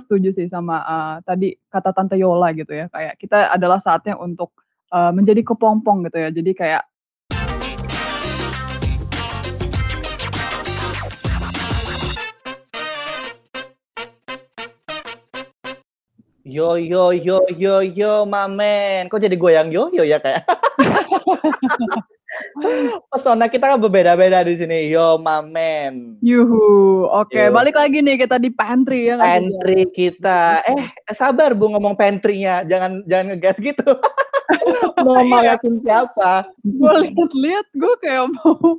setuju sih sama uh, tadi kata Tante Yola gitu ya. Kayak kita adalah saatnya untuk uh, menjadi kepompong gitu ya. Jadi kayak Yo yo yo yo yo mamen. Kok jadi goyang yo yo ya kayak? Pesona kita kan berbeda-beda di sini. Yo mamen. Yuhu. Oke, Yo. balik lagi nih kita di pantry ya Jan? Pantry kita. Eh, sabar Bu ngomong pantry-nya. Jangan jangan ngegas gitu. Mau yakin siapa? Gue lihat-lihat gue kayak mau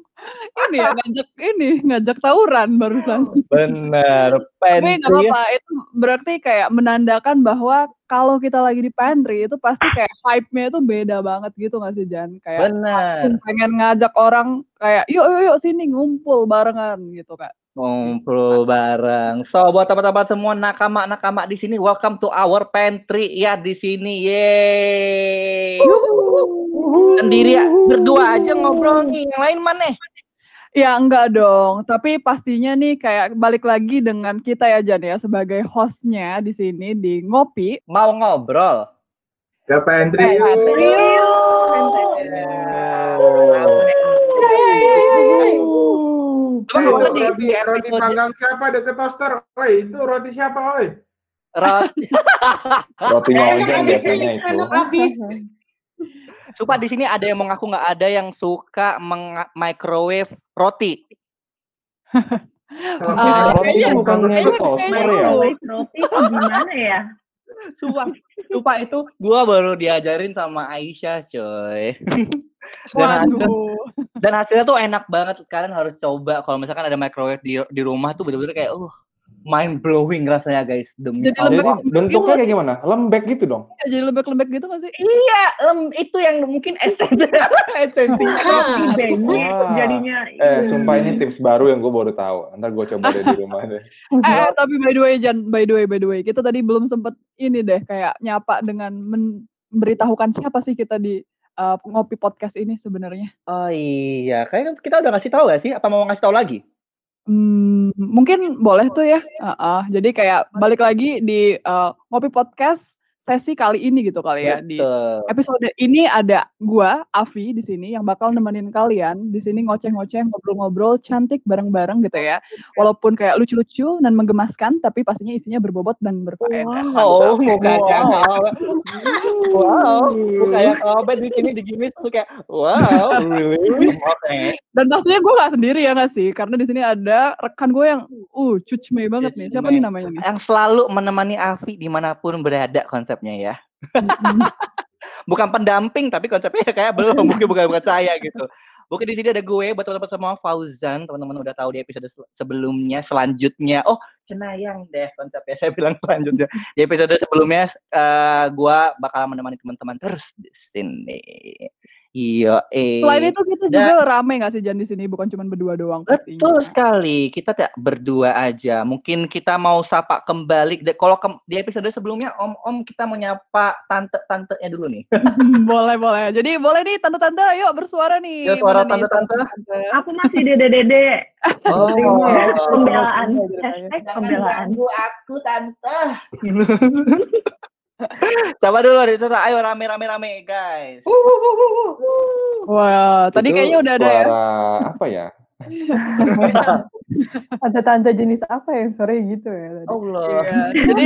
ini ya ngajak ini ngajak tawuran barusan. Bener. Tapi nggak Pantry. apa-apa, itu berarti kayak menandakan bahwa kalau kita lagi di pantry itu pasti kayak hype-nya itu beda banget gitu nggak sih Jan? Kayak Bener. pengen ngajak orang kayak yuk yuk yuk sini ngumpul barengan gitu kak. Ngumpul bareng. So buat teman-teman semua nakama-nakama di sini, welcome to our pantry ya di sini. Yeay. Sendiri ya, berdua aja ngobrol nih. Yang lain mana? Ya enggak dong, tapi pastinya nih kayak balik lagi dengan kita ya Jan ya sebagai hostnya di sini di ngopi. Mau ngobrol? Ke pantry. Pantry Coba Eh, kalau itu roti, di roti episode- panggang siapa deket toaster? Woi, itu roti siapa, woi? Roti. Rotinya Ayo, Ojan habis biasanya habis, itu. habis. Sumpah di sini ada yang mengaku nggak ada yang suka meng- microwave roti. Ah, Roti kan kayaknya itu toaster ya? Microwave roti itu gimana ya? Sumpah, sumpah itu gua baru diajarin sama Aisyah, coy. Dan hasil- dan hasilnya tuh enak banget. Kalian harus coba kalau misalkan ada microwave di di rumah tuh bener-bener kayak uh mind blowing rasanya guys demi Jadi Allah. Jadi lembek bentuknya kayak gimana? Lembek gitu dong. Ya, jadi lembek-lembek gitu nggak sih? Iya, lem, itu yang mungkin esensi esensinya. Ah, jadinya. Eh, sumpah ini tips baru yang gue baru tahu. Ntar gue coba deh di rumah deh. Eh, tapi by the way Jan, by the way, by the way, kita tadi belum sempet ini deh kayak nyapa dengan memberitahukan siapa sih kita di uh, ngopi podcast ini sebenarnya. Oh iya, kayaknya kita udah ngasih tahu gak sih? Apa mau ngasih tahu lagi? Hmm, mungkin boleh tuh ya. Heeh, jadi kayak balik lagi di uh, ngopi podcast sesi kali ini gitu kali ya di Betul. episode ini ada gua Avi di sini yang bakal nemenin kalian di sini ngoceh-ngoceh ngobrol-ngobrol cantik bareng-bareng gitu ya. Walaupun kayak lucu-lucu dan menggemaskan tapi pastinya isinya berbobot dan berfaedah. Oh, mukanya. Wow, mukanya Obet di sini digini tuh kayak wow, really? Dan pastinya gue gak sendiri ya gak sih? Karena di sini ada rekan gue yang uh cucme banget nih. Siapa Cucme. nih namanya nih? Yang selalu menemani Avi di mana pun berada konsepnya ya. Bukan pendamping tapi konsepnya kayak belum mungkin bukan bukan saya gitu. Mungkin di sini ada gue buat teman-teman semua Fauzan, teman-teman udah tahu di episode sebelumnya, selanjutnya. Oh, Cenayang deh konsepnya. Saya bilang selanjutnya. Di episode sebelumnya eh gua bakal menemani teman-teman terus di sini. Iya, eh. Selain itu kita Dan- juga rame gak sih Jan di sini? Bukan cuma berdua doang pastinya. Betul sekali. Kita tidak berdua aja. Mungkin kita mau sapa kembali. De- Kalau kem- di episode sebelumnya Om-om kita mau nyapa tante-tantenya dulu nih. boleh boleh. Jadi boleh nih tante-tante, ayo bersuara nih. Ya, suara tante-tante. tante-tante? Aku masih dede-dede. Oh, Pembelaan. Hashtag pembelaan. aku tante. Coba dulu dari tante. Ayo rame-rame rame guys. Wah, tadi Itu kayaknya udah ada ya. apa ya? Tante-tante jenis apa yang sore gitu ya tadi? Allah. Iya, Jadi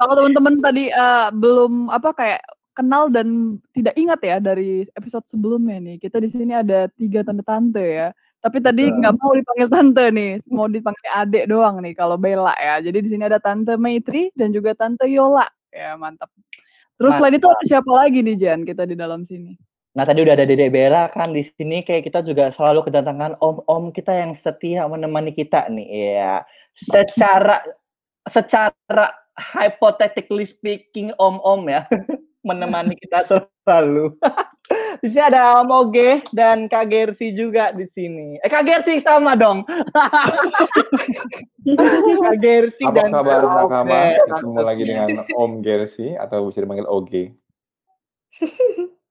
kalau teman-teman tadi eh, belum apa kayak kenal dan tidak ingat ya dari episode sebelumnya nih, kita di sini ada tiga tante-tante ya. Tapi tadi nggak mau dipanggil tante nih, mau dipanggil adek doang nih kalau Bella ya. Jadi di sini ada tante Maitri dan juga tante Yola. Ya mantap. Terus selain itu ada siapa lagi nih Jan kita di dalam sini? Nah tadi udah ada Dedek Bella kan di sini kayak kita juga selalu kedatangan om-om kita yang setia menemani kita nih ya. Secara secara hypothetically speaking om-om ya menemani kita selalu. di sini ada Om Oge dan Kak Gersi juga di sini. Eh Kak Gersi sama dong. Kak Gersi Apa dan kabar Kak nakama? Ketemu lagi dengan Om Gersi atau bisa dipanggil Oge.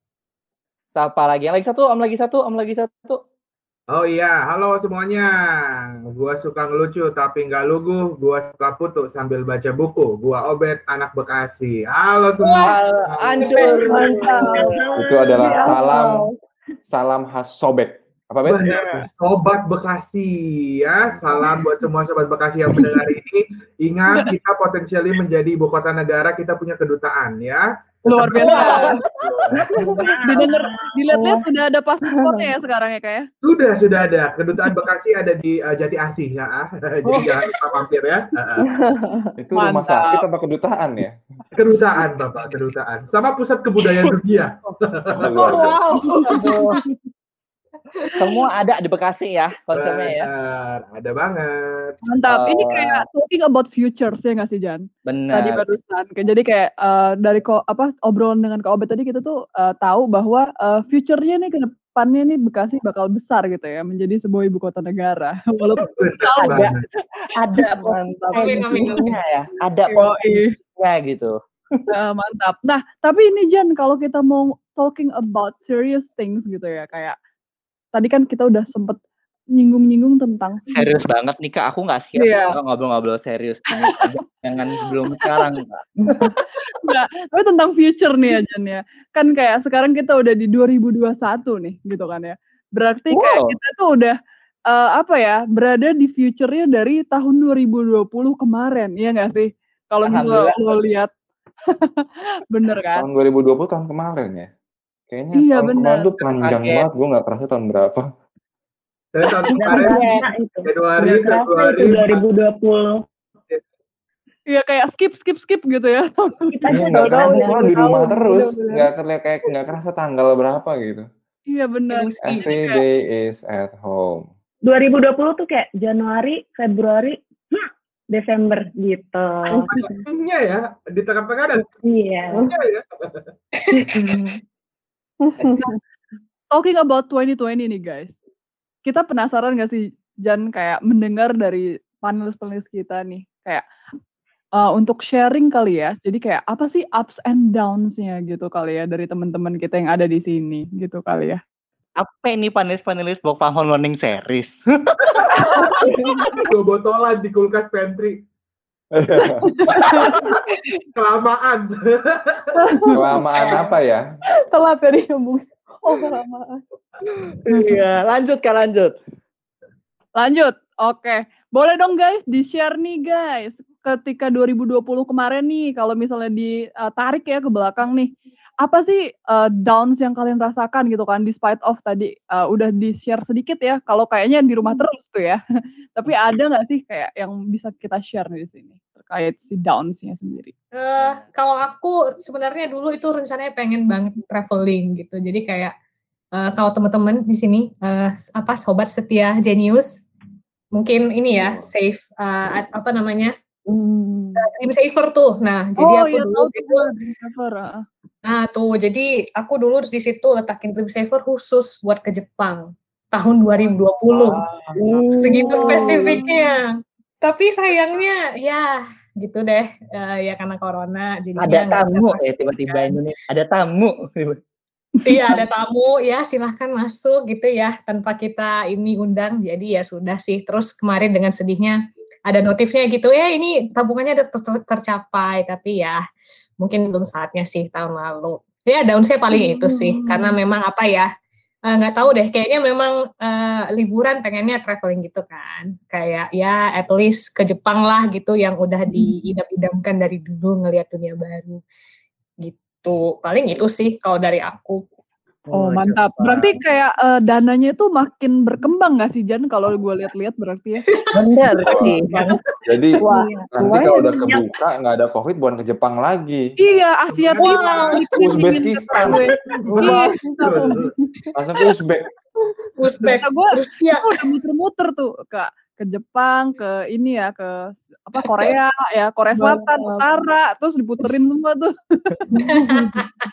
Siapa lagi? Yang lagi satu, Om lagi satu, Om lagi satu. Oh iya, halo semuanya. Gua suka ngelucu tapi nggak lugu. Gua suka putu sambil baca buku. Gua Obet, anak Bekasi. Halo semua. Hancur. Itu adalah salam salam khas sobek. Apa bet? Benar. Sobat Bekasi ya, salam buat semua sobat Bekasi yang mendengar ini. Ingat kita potensialnya menjadi ibu kota negara, kita punya kedutaan ya. Luar biasa. Wow. Didengar, dilihat-lihat sudah ada paspornya ya sekarang ya kayak. Sudah sudah ada kedutaan Bekasi ada di eh, Jati Asih ya. Jadi jangan lupa mampir ya. Itu rumah sakit apa kedutaan ya? Kedutaan Bapak, kedutaan. Sama pusat kebudayaan dunia. Luar biasa. Semua ada di Bekasi ya konsepnya ya. Ada banget. Mantap. Ini Oh. kayak talking about futures ya nggak sih Jan? Tadi Benar. barusan. Kayak- Jadi kayak eh, dari ko, apa obrolan dengan Kak Obet tadi kita tuh eh, tahu bahwa eh, future-nya nih ke depannya nih Bekasi bakal besar gitu ya menjadi sebuah ibu kota negara. Walaupun Ada. Ada Mantap. Ya. Ada posisinya gitu. Eh, mantap. Nah, tapi ini Jan kalau kita mau talking about serious things gitu ya kayak tadi kan kita udah sempet nyinggung-nyinggung tentang Serius banget nih kak, aku nggak siap kalau ngobrol-ngobrol serius. Jangan belum sekarang kak. Enggak, tapi tentang future nih ya Jan ya. Kan kayak sekarang kita udah di 2021 nih gitu kan ya. Berarti kayak Wow. kita tuh udah eh, apa ya, berada di future-nya dari tahun 2020 kemarin, iya nggak sih? Kalau misalnya lo lihat. Bener kan? Tahun 2020 tahun kemarin ya. Kayaknya Iya, tahun benar. kemarin tuh panjang Kaget. banget. Gue nggak kerasa tahun berapa. Saya tahun Nggak kemarin Nggak kerasa Februari, itu 2020. Iya kayak skip skip skip gitu ya. Kita Iya juga nggak kerasa soalnya di rumah terus. Nggak kayak kayak nggak kerasa tanggal berapa gitu. iya bener. Every day is at home. 2020 tuh kayak Januari, Februari, hmm, Desember gitu. Iya ya, di tengah-tengah dan Iya. tengahnya ya. Talking about 2020 nih guys. Kita penasaran gak sih Jan kayak mendengar dari panelis-panelis kita nih kayak eh, untuk sharing kali ya. Jadi kayak apa sih ups and downs-nya gitu kali ya dari teman-teman kita yang ada di sini gitu kali ya. Apa ini panelis-panelis Bok Pahon Learning Series? Dua botolan di kulkas pantry. Kelamaan. Kelamaan apa ya? Telat tadi ngomong. Oh, kelamaan. Iya, lanjut kak lanjut. Lanjut. Oke. Boleh dong guys di-share nih guys. Ketika 2020 kemarin nih kalau misalnya ditarik ya ke belakang nih. Apa sih eh, downs yang kalian rasakan gitu kan despite of tadi eh, udah di-share sedikit ya. Kalau kayaknya di rumah terus tuh ya. Tapi ada nggak sih kayak yang bisa kita share nih di sini terkait si downs-nya sendiri? Eh, kalau aku sebenarnya dulu itu rencananya pengen banget traveling gitu. Jadi kayak eh, kalau teman-teman di sini eh, apa sobat setia Genius mungkin ini ya save eh, apa namanya Hmm. Dream Saver tuh. Nah, jadi aku iya, dulu tahu itu tuh, Dream Saver. Nah tuh jadi aku dulu di situ letakin Dream Saver khusus buat ke Jepang tahun 2020. Segitu spesifiknya. Tapi sayangnya ya gitu deh eh, ya karena corona jadinya Ada tamu ya tiba-tiba ini. Ada tamu. Iya ada tamu ya silahkan masuk gitu ya tanpa kita ini undang jadi ya sudah sih terus kemarin dengan sedihnya ada notifnya gitu ya ini tabungannya ada ter- tercapai tapi ya mungkin belum saatnya sih tahun lalu. Ya daun saya paling itu sih. Karena memang apa ya eh, nggak tahu deh kayaknya memang eh, liburan pengennya traveling gitu kan. Kayak ya at least ke Jepang lah gitu yang udah diidam-idamkan dari dulu ngelihat dunia baru gitu. Paling itu sih kalau dari aku Oh mantap. Berarti kayak eh, dananya itu makin berkembang gak sih Jan kalau gue lihat-lihat berarti ya? Bener sih. Jadi Wah, nanti kalau udah kebuka nggak ada covid bukan ke Jepang lagi. Iya, Asia. Timur. Uzbekistan. Iya, Langsung ke Uzbek. Uzbek gue Rusia udah muter-muter tuh ke ke Jepang, ke ini ya, ke apa Korea ya, Korea Selatan. Utara, terus diputerin semua tuh.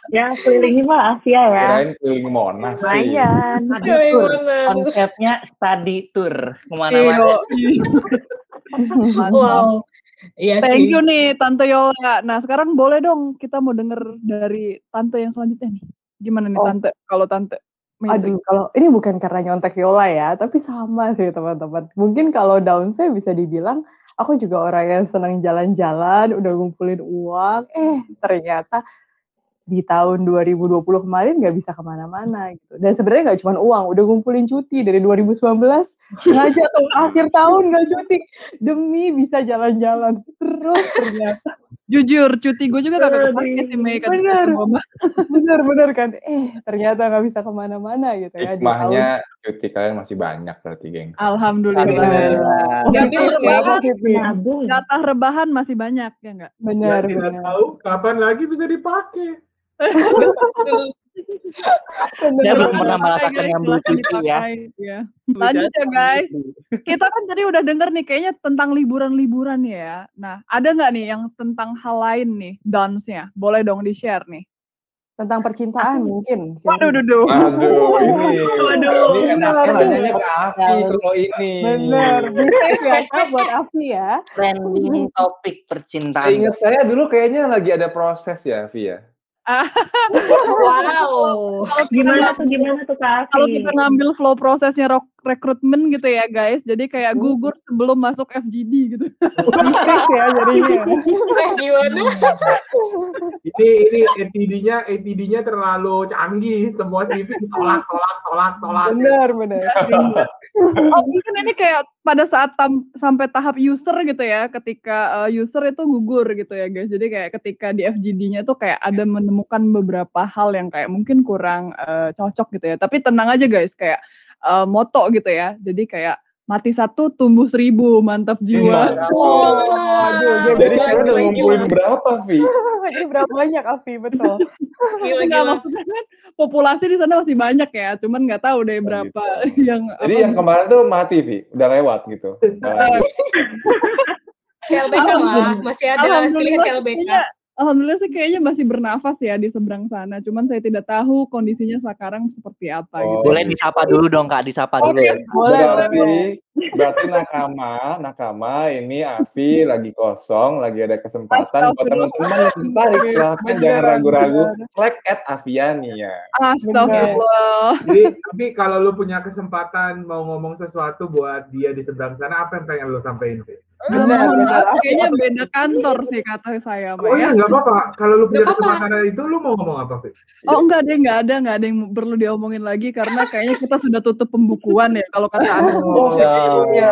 Ya kelilingi mah Asia ya. Kirain keliling Monas sih. Lumayan. Konsepnya study tour ke mana-mana. Iya. Wow iya Thank sih you nih Tante Yola. Nah sekarang boleh dong kita mau denger dari Tante yang selanjutnya nih. Gimana nih Oh. Tante? Kalau Tante? Aduh, kalau ini bukan karena nyontek Yola ya, tapi sama sih teman-teman. Mungkin kalau down saya bisa dibilang aku juga orang yang senang jalan-jalan, udah ngumpulin uang, eh ternyata di tahun 2020 kemarin nggak bisa ke mana-mana gitu. Dan sebenarnya nggak cuma uang, udah ngumpulin cuti dari 2019 sengaja tuh akhir tahun nggak cuti demi bisa jalan-jalan terus ternyata Jujur, cuti gue juga kagak kepake sih Mei kata Bener. kata mama. bener-bener kan eh ternyata nggak bisa ke mana-mana gitu ya Hikmahnya cuti kalian masih banyak berarti, geng. Alhamdulillah. Ya. rebahan, Nabung. jatah rebahan masih banyak ya enggak? bener Ya, tidak tahu kapan lagi bisa dipakai. Saya belum pernah merasakan yang ya. ya. Lanjut ya guys. Kita kan tadi udah denger nih kayaknya tentang liburan-liburan ya. Nah, ada nggak nih yang tentang hal lain nih dance-nya? Boleh dong di-share nih. Tentang percintaan mungkin Waduh, duh, duh. Aduh, ini, Waduh, ini enaknya bener. nanyanya ke Afi kalau ini. bener bisa ya Kak, buat Afi ya Trending topik percintaan. Seingat saya dulu kayaknya lagi ada proses ya, Afi ya. Wow. Gimana tuh gimana tuh Kak Kalau Afi? kita ngambil flow prosesnya rok- rekrutmen gitu ya guys, jadi kayak gugur sebelum masuk FGD gitu. Bisnis ya jadinya Eh, gimana? Ini ini ATD-nya ATD-nya terlalu canggih. Semua CV tolak tolak tolak tolak. bener bener Oh, mungkin ini kayak pada saat tam- sampai tahap user gitu ya, ketika uh, user itu gugur gitu ya guys. Jadi kayak ketika di FGD-nya tuh kayak ada menemukan beberapa hal yang kayak mungkin kurang uh, cocok gitu ya. Tapi tenang aja guys, kayak uh, moto gitu ya. Jadi kayak mati satu tumbuh seribu, mantap jiwa. Waduh, Jadi kalian udah ngumpulin berapa, Vi? ini berapa banyak Afi betul Gila, Enggak, gila. maksudnya kan populasi di sana masih banyak ya, cuman nggak tahu deh berapa yang Jadi yang kemarin tuh mati, Vi. Udah lewat gitu. Nah, CLBK lah, masih ada pilihan Alhamdulillah CLBK. Alhamdulillah sih kayaknya masih bernafas ya di seberang sana. Cuman saya tidak tahu kondisinya sekarang seperti apa Oh. gitu. Boleh disapa dulu dong Kak, disapa dulu. Oke. boleh berarti, boleh berarti nakama, nakama ini Afi lagi kosong, lagi ada kesempatan buat teman-teman yang tertarik silahkan jangan ragu-ragu. Slack at Aviani ya. Astagfirullah. Jadi tapi kalau lu punya kesempatan mau ngomong sesuatu buat dia di seberang sana, apa yang pengen lu sampein? Vi? Benar, benar. Kayaknya beda kantor sih kata saya, Mbak Oh ya. iya nggak apa-apa. Kalau lu punya Nggak kesempatan itu, lu mau ngomong apa, Vi? Oh enggak deh, enggak ada, enggak ada yang perlu diomongin lagi karena kayaknya kita sudah tutup pembukuan ya kalau kata aku. Oh, Ya. segitunya.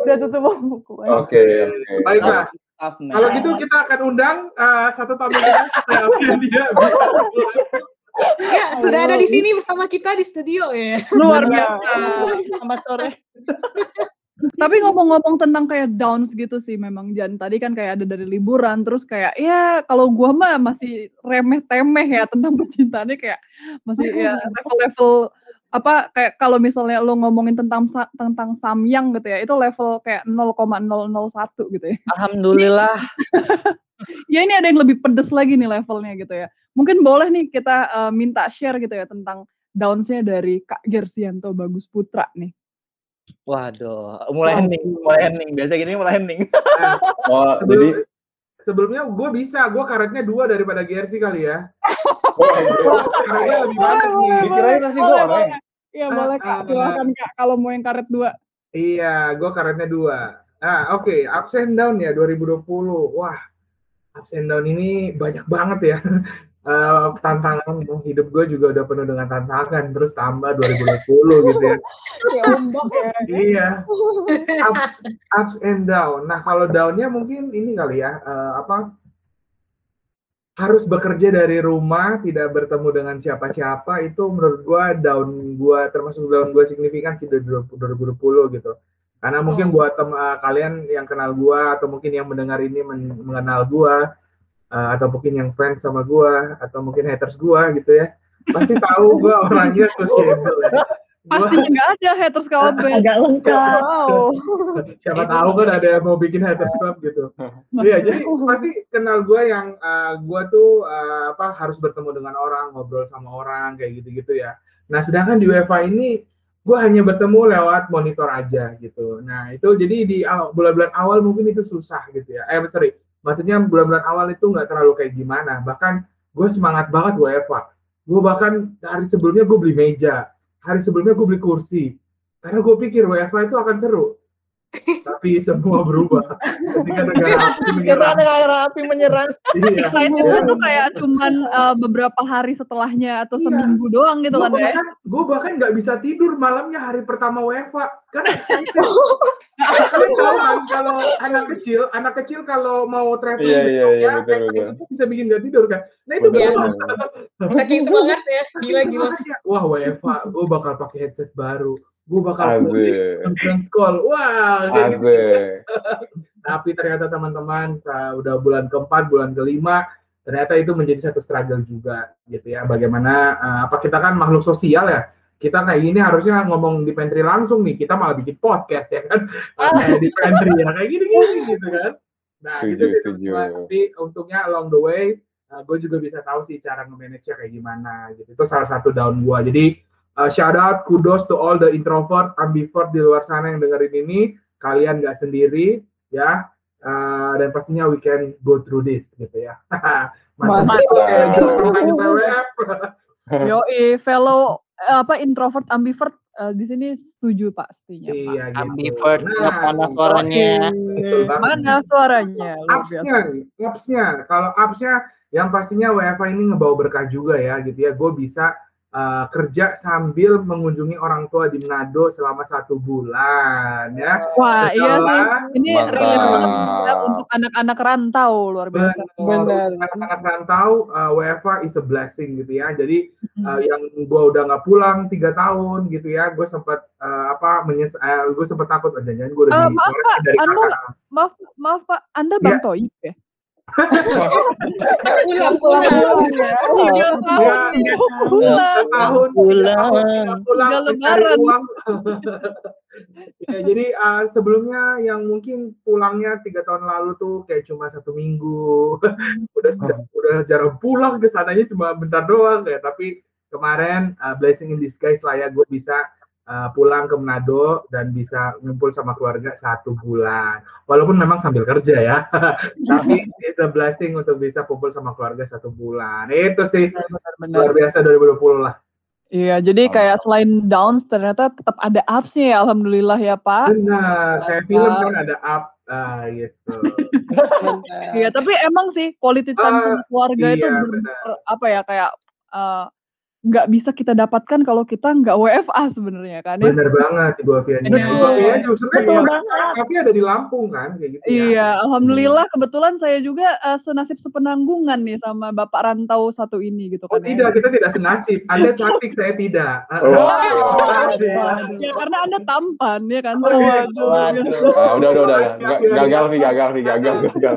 udah tutup buku Oke, oke. Baiklah. Kalau gitu kita akan undang uh, satu tamu kita supaya dia Ya, sudah ada di sini bersama kita di studio ya. Luar biasa. Selamat sore. Tapi ngomong-ngomong tentang kayak downs gitu sih memang Jan tadi kan kayak ada dari liburan terus kayak ya kalau gua mah masih remeh-temeh ya tentang percintaannya kayak masih ya level-level apa kayak kalau misalnya lu ngomongin tentang tentang samyang gitu ya itu level kayak 0,001 gitu ya. Alhamdulillah. Ya ini ada yang lebih pedes lagi nih levelnya gitu ya. Mungkin boleh nih kita eh, minta share gitu ya tentang downs-nya dari Kak Gersianto Bagus Putra nih. Waduh, mulai hening, mulai hening. Biasa gini mulai hening. Oh, Sebelum- jadi sebelumnya gue bisa, gue karetnya dua daripada GRC kali ya. oh, Karetnya lebih banyak nih. dikirain nasi goreng. Iya Ah, boleh Kak, ah. silakan Kak kalau mau yang karet dua. Iya, gue karetnya dua. Ah, oke, ups and down ya 2020. Wah, ups and down ini banyak banget ya. Eh, tantangan hidup gue juga udah penuh dengan tantangan terus tambah 2020 gitu ya. ya ombak ya Iya. Ups, ups and down. Nah, kalau downnya mungkin ini kali ya, eh, apa? Harus bekerja dari rumah, tidak bertemu dengan siapa-siapa itu menurut gua down gua termasuk down gua signifikan sih dari 2020 gitu. Karena mungkin buat tem eh, kalian yang kenal gua atau mungkin yang mendengar ini men- mengenal gua eh, atau mungkin yang fans sama gua atau mungkin haters gua gitu ya. Pasti tahu gua orangnya sociable ya. Gua- Pastinya nggak ada haters kalau band. Agak lengkap. wow siapa tahu kan ada yang mau bikin haters club gitu. Iya, jadi pasti kenal gue yang uh, gue tuh uh, apa harus bertemu dengan orang, ngobrol sama orang kayak gitu-gitu ya. Nah, sedangkan di UEFA ini gue hanya bertemu lewat monitor aja gitu. Nah, itu jadi di bulan-bulan awal mungkin itu susah gitu ya. Eh, sorry, maksudnya bulan-bulan awal itu nggak terlalu kayak gimana. Bahkan gue semangat banget UEFA. Gue bahkan hari sebelumnya gue beli meja, hari sebelumnya gue beli kursi. Karena gue pikir WFA itu akan seru. Tapi semua berubah ketika negara api menyerang. Negara api menyerang. Iya. Iya. tuh kayak cuman eh, beberapa hari setelahnya atau Iya. seminggu doang gitu Gue kan ya. gue bahkan nggak bisa tidur malamnya hari pertama WFA karena excited. Kalian tahu kan kalau anak kecil, anak kecil kalau mau traveling Iya, iya, iya, ya, betul, betul. itu bisa bikin nggak tidur kan. Nah itu Betul, betul. betul. Saking semangat ya, gila-gila. Wah WFA, gue bakal pakai headset baru. Gue bakal conference call. Wah, kayak gitu. Tapi ternyata teman-teman uh, udah bulan keempat, bulan kelima, ternyata itu menjadi satu struggle juga gitu ya. Bagaimana uh, apa kita kan makhluk sosial ya. Kita kayak gini harusnya ngomong di pantry langsung nih. Kita malah bikin podcast ya kan. Kayak di pantry ya kayak gini-gini gitu kan. Nah, Setuju, gitu sih, setuju. teman-teman. Tapi untungnya along the way uh, gue juga bisa tahu sih cara nge-manage kayak gimana gitu. Itu salah satu down gue. Jadi uh, shout out, kudos to all the introvert, ambivert di luar sana yang dengerin ini. Kalian nggak sendiri ya. Uh, dan pastinya we can go through this gitu ya. Mantap. Yoi, fellow eh, apa introvert ambivert eh, di sini setuju Pak pastinya Pak. Iya gitu. Ambivert, Nah, mana suaranya? Mana suaranya? Nih, apps-nya. Kalau apps-nya yang pastinya WFA ini ngebawa berkah juga ya gitu ya. Gue bisa uh, kerja sambil mengunjungi orang tua di Manado selama satu bulan ya. Wah, iya sih. Setelah Ini relate banget ya untuk anak-anak rantau luar biasa. benar anak-anak rantau uh, WFA is a blessing gitu ya. Jadi uh, yang gue udah nggak pulang tiga tahun gitu ya, gue sempat uh, apa menyes, uh, gue sempat takut aja jangan gue udah Eh, di maaf, Pak, dari kakak. Maaf, maaf Pak, Anda Bang Toib ya? Pulang, pulang. Tiga tahun, pulang. tahun Pulang. tiga pulang Tiga mencari lebaran. uang ya, jadi uh, sebelumnya yang mungkin pulangnya tiga tahun lalu tuh kayak cuma satu minggu udah udah jarang pulang ke sananya cuma bentar doang ya tapi kemarin uh, blessing in disguise lah ya gue bisa uh, pulang ke Manado dan bisa ngumpul sama keluarga satu bulan. Walaupun memang sambil kerja ya. Tapi it's a blessing untuk bisa kumpul sama keluarga satu bulan. Itu sih Benar-benar. luar biasa 2020 lah. Iya, jadi kayak selain downs ternyata tetap ada upsnya ya, alhamdulillah ya Pak. Benar, kayak film kan ada up ah, gitu. Iya, tapi emang sih quality time sama keluarga itu iya, bener-bener apa ya kayak eh, nggak bisa kita dapatkan kalau kita nggak WFA sebenarnya kan ya. Bener banget Ibu Afiani. Benar. Ibu Afiani justru kan sekarang Afi ada di Lampung kan, kayak gitu ya. Iya, alhamdulillah kebetulan saya juga eh, senasib sepenanggungan nih sama Bapak rantau satu ini gitu Oh kan. ya. tidak, kita tidak senasib. Anda cantik, saya tidak. Ah, Oh. Aduh. Ya karena Anda tampan ya kan. Oh, iya. Waduh. Waduh. Ah, udah, udah, udah. Ga- Gagal, Vi, gagal, Vi, gagal, gagal.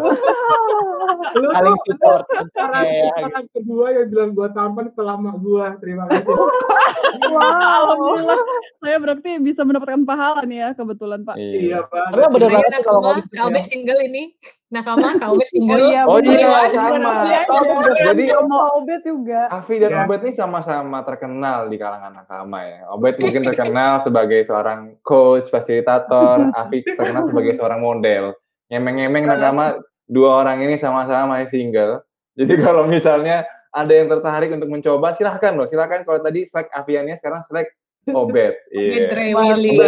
Lu Saling tuh support. orang, Iya, orang kedua yang bilang gua tampan setelah mak gua. Terima kasih. Alhamdulillah saya berarti bisa mendapatkan pahala nih ya kebetulan Pak. iya, Pak. Tapi bener Ayo banget kalau nakama, ngomong kau bet single ini. Nakama, kau bet Oh single. iya, Oh iya, Bener. sama. Jadi mau Obet juga. Afi dan Ya. Obet ini sama-sama terkenal di kalangan nakama ya. Obet mungkin terkenal sebagai seorang coach, fasilitator. Afi terkenal sebagai seorang model. Ngemeng-ngemeng nakama, dua orang ini sama-sama masih single. Jadi kalau misalnya ada yang tertarik untuk mencoba, silahkan loh. Silahkan kalau tadi selek Aviannya, sekarang selek Obet. Iya. Willy.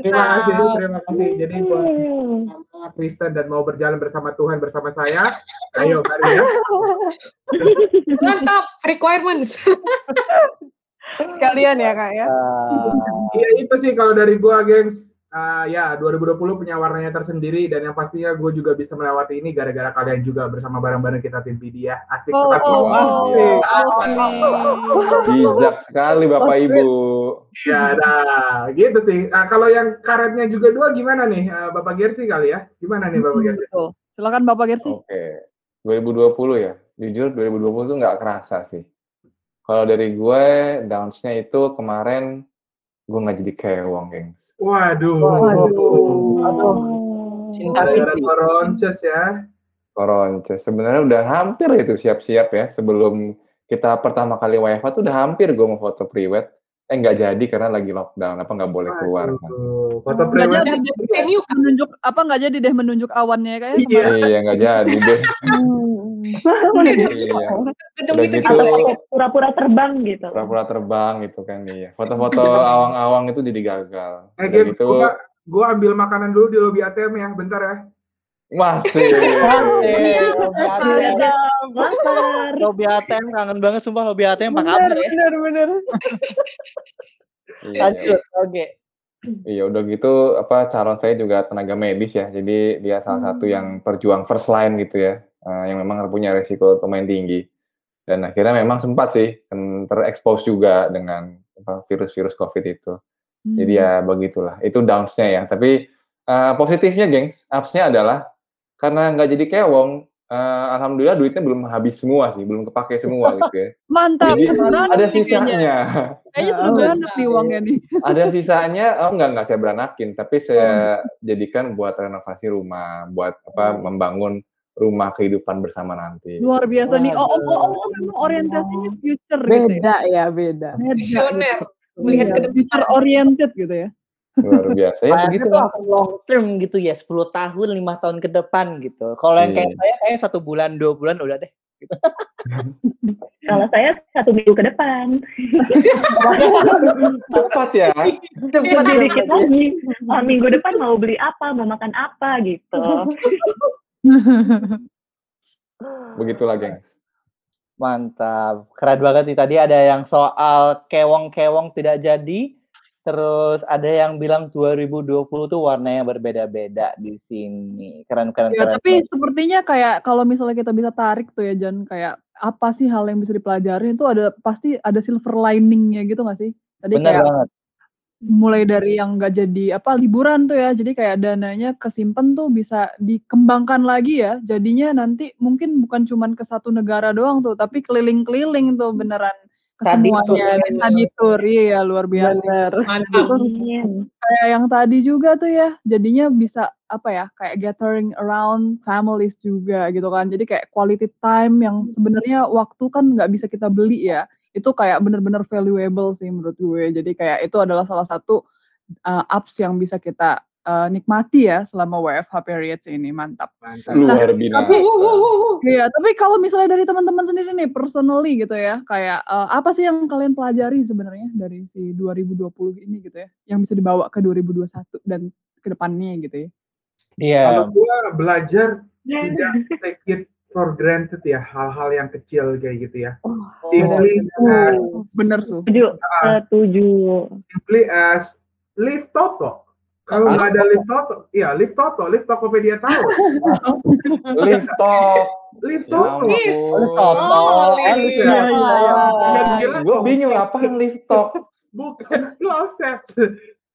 Terima kasih, Bu. Terima kasih. Jadi buat Kristen dan mau berjalan bersama Tuhan bersama saya, ayo mari ya. Mantap, requirements. Sekalian ya kak ya. Iya itu sih kalau dari gua, gengs. Ah, ya 2020 punya warnanya tersendiri dan yang pastinya gue juga bisa melewati ini gara-gara kalian juga bersama bareng-bareng kita tim PD ya. Asik Oh, tetap oh, semua. oh, Asik. oke. Bijak sekali Bapak Ibu. Ya, nah, gitu sih. Nah, kalau yang karetnya juga dua gimana nih, Ah, Bapak Gersi kali ya? Gimana nih Bapak Hmm, Gersi? betul. Silakan Bapak Gersi. Oke, 2020 ya. Jujur 2020 tuh nggak kerasa sih. Kalau dari gue, downs-nya itu kemarin gue nggak jadi kewong, gengs. Waduh. Waduh. Cinta Gara-gara Fitri. koronces ya. Koronce. Sebenarnya udah hampir itu siap-siap ya. Sebelum kita pertama kali WFH tuh udah hampir gue mau foto priwet. Eh nggak jadi karena lagi lockdown. Apa nggak boleh keluar kan? Foto kan? menunjuk apa nggak jadi deh menunjuk awannya kayak Iya. iya nggak jadi deh. Iya. Gedung udah itu gitu Atau pura-pura terbang gitu. pura-pura terbang gitu kan iya. Foto-foto awang-awang itu jadi gagal. Eh, gitu gua, gua ambil makanan dulu di lobi ATM ya, bentar ya. Masih Asik, Lobby ATM. Kangen banget sumpah Lobby ATM apa kabar ya? bener bener iya. Lanjut, oke. Iya udah gitu apa calon saya juga tenaga medis ya. Jadi dia salah satu yang perjuang first line gitu ya. eh, yang memang punya resiko lumayan tinggi. Dan akhirnya memang sempat sih kan, terekspos juga dengan virus-virus COVID itu. Jadi Hmm. ya begitulah. Itu downs-nya ya. Tapi eh, positifnya gengs, ups-nya adalah karena nggak jadi kewong, eh, alhamdulillah duitnya belum habis semua sih, belum kepake semua gitu ya. mantap Jadi beranak ada sisanya. kayaknya sudah beranak nih uangnya nih. Ada sisanya oh enggak enggak saya beranakin tapi saya jadikan buat renovasi rumah buat apa membangun rumah kehidupan bersama nanti. Luar biasa nih. Oh oh, oh, oh, memang orientasinya future gitu ya? Beda ya beda. Beda Visioner. gitu. Melihat Iya, ke depan. future oriented gitu ya luar biasa ya begitu tuh akan long term gitu ya, 10 tahun, 5 tahun ke depan gitu. Kalau yang kayak Iya. saya kayak satu bulan, dua bulan udah deh. Kalau saya satu minggu ke depan. cepat ya Cepat dikit lagi. Oh, minggu depan mau beli apa, mau makan apa gitu. begitulah gengs Mantap. Keren banget nih. Tadi ada yang soal kewong-kewong tidak jadi. Terus ada yang bilang 2020 tuh warnanya berbeda-beda di sini. Keren, keren, Ya, keren. tapi sepertinya kayak kalau misalnya kita bisa tarik tuh ya Jan kayak apa sih hal yang bisa dipelajari itu ada pasti ada silver liningnya gitu nggak sih? Tadi Bener kayak banget. mulai dari yang nggak jadi apa liburan tuh ya, jadi kayak dananya kesimpan tuh bisa dikembangkan lagi ya. Jadinya nanti mungkin bukan cuman ke satu negara doang tuh, tapi keliling-keliling tuh beneran ke Study semuanya tour. di study tour. Iya luar biasa. bener Mantap. Terus kayak yang tadi juga tuh ya, jadinya bisa apa ya, kayak gathering around families juga gitu kan. Jadi kayak quality time yang sebenarnya waktu kan nggak bisa kita beli ya. Itu kayak bener-bener valuable sih menurut gue. Jadi kayak itu adalah salah satu uh, apps yang bisa kita uh, nikmati ya selama WFH periods ini. Mantap. Mantap. luar biasa Iya, tapi kalau misalnya dari teman-teman sendiri nih personally gitu ya, kayak uh, apa sih yang kalian pelajari sebenarnya dari si 2020 ini gitu ya, yang bisa dibawa ke 2021 dan ke depannya gitu ya. Iya. Kalau gua belajar tidak take it for granted ya hal-hal yang kecil kayak gitu ya. oh, Simply as, Bener tuh. Setuju. Setuju. simply as live Toto. Kalau nggak ada live Toto, iya live Toto, live Tokopedia tahu. lift Live ya Toto. ampun Toto. Oh, Oh, iya, gitu iya, ya. iya. Dan gila, gue bingung apa yang lift top bukan kloset.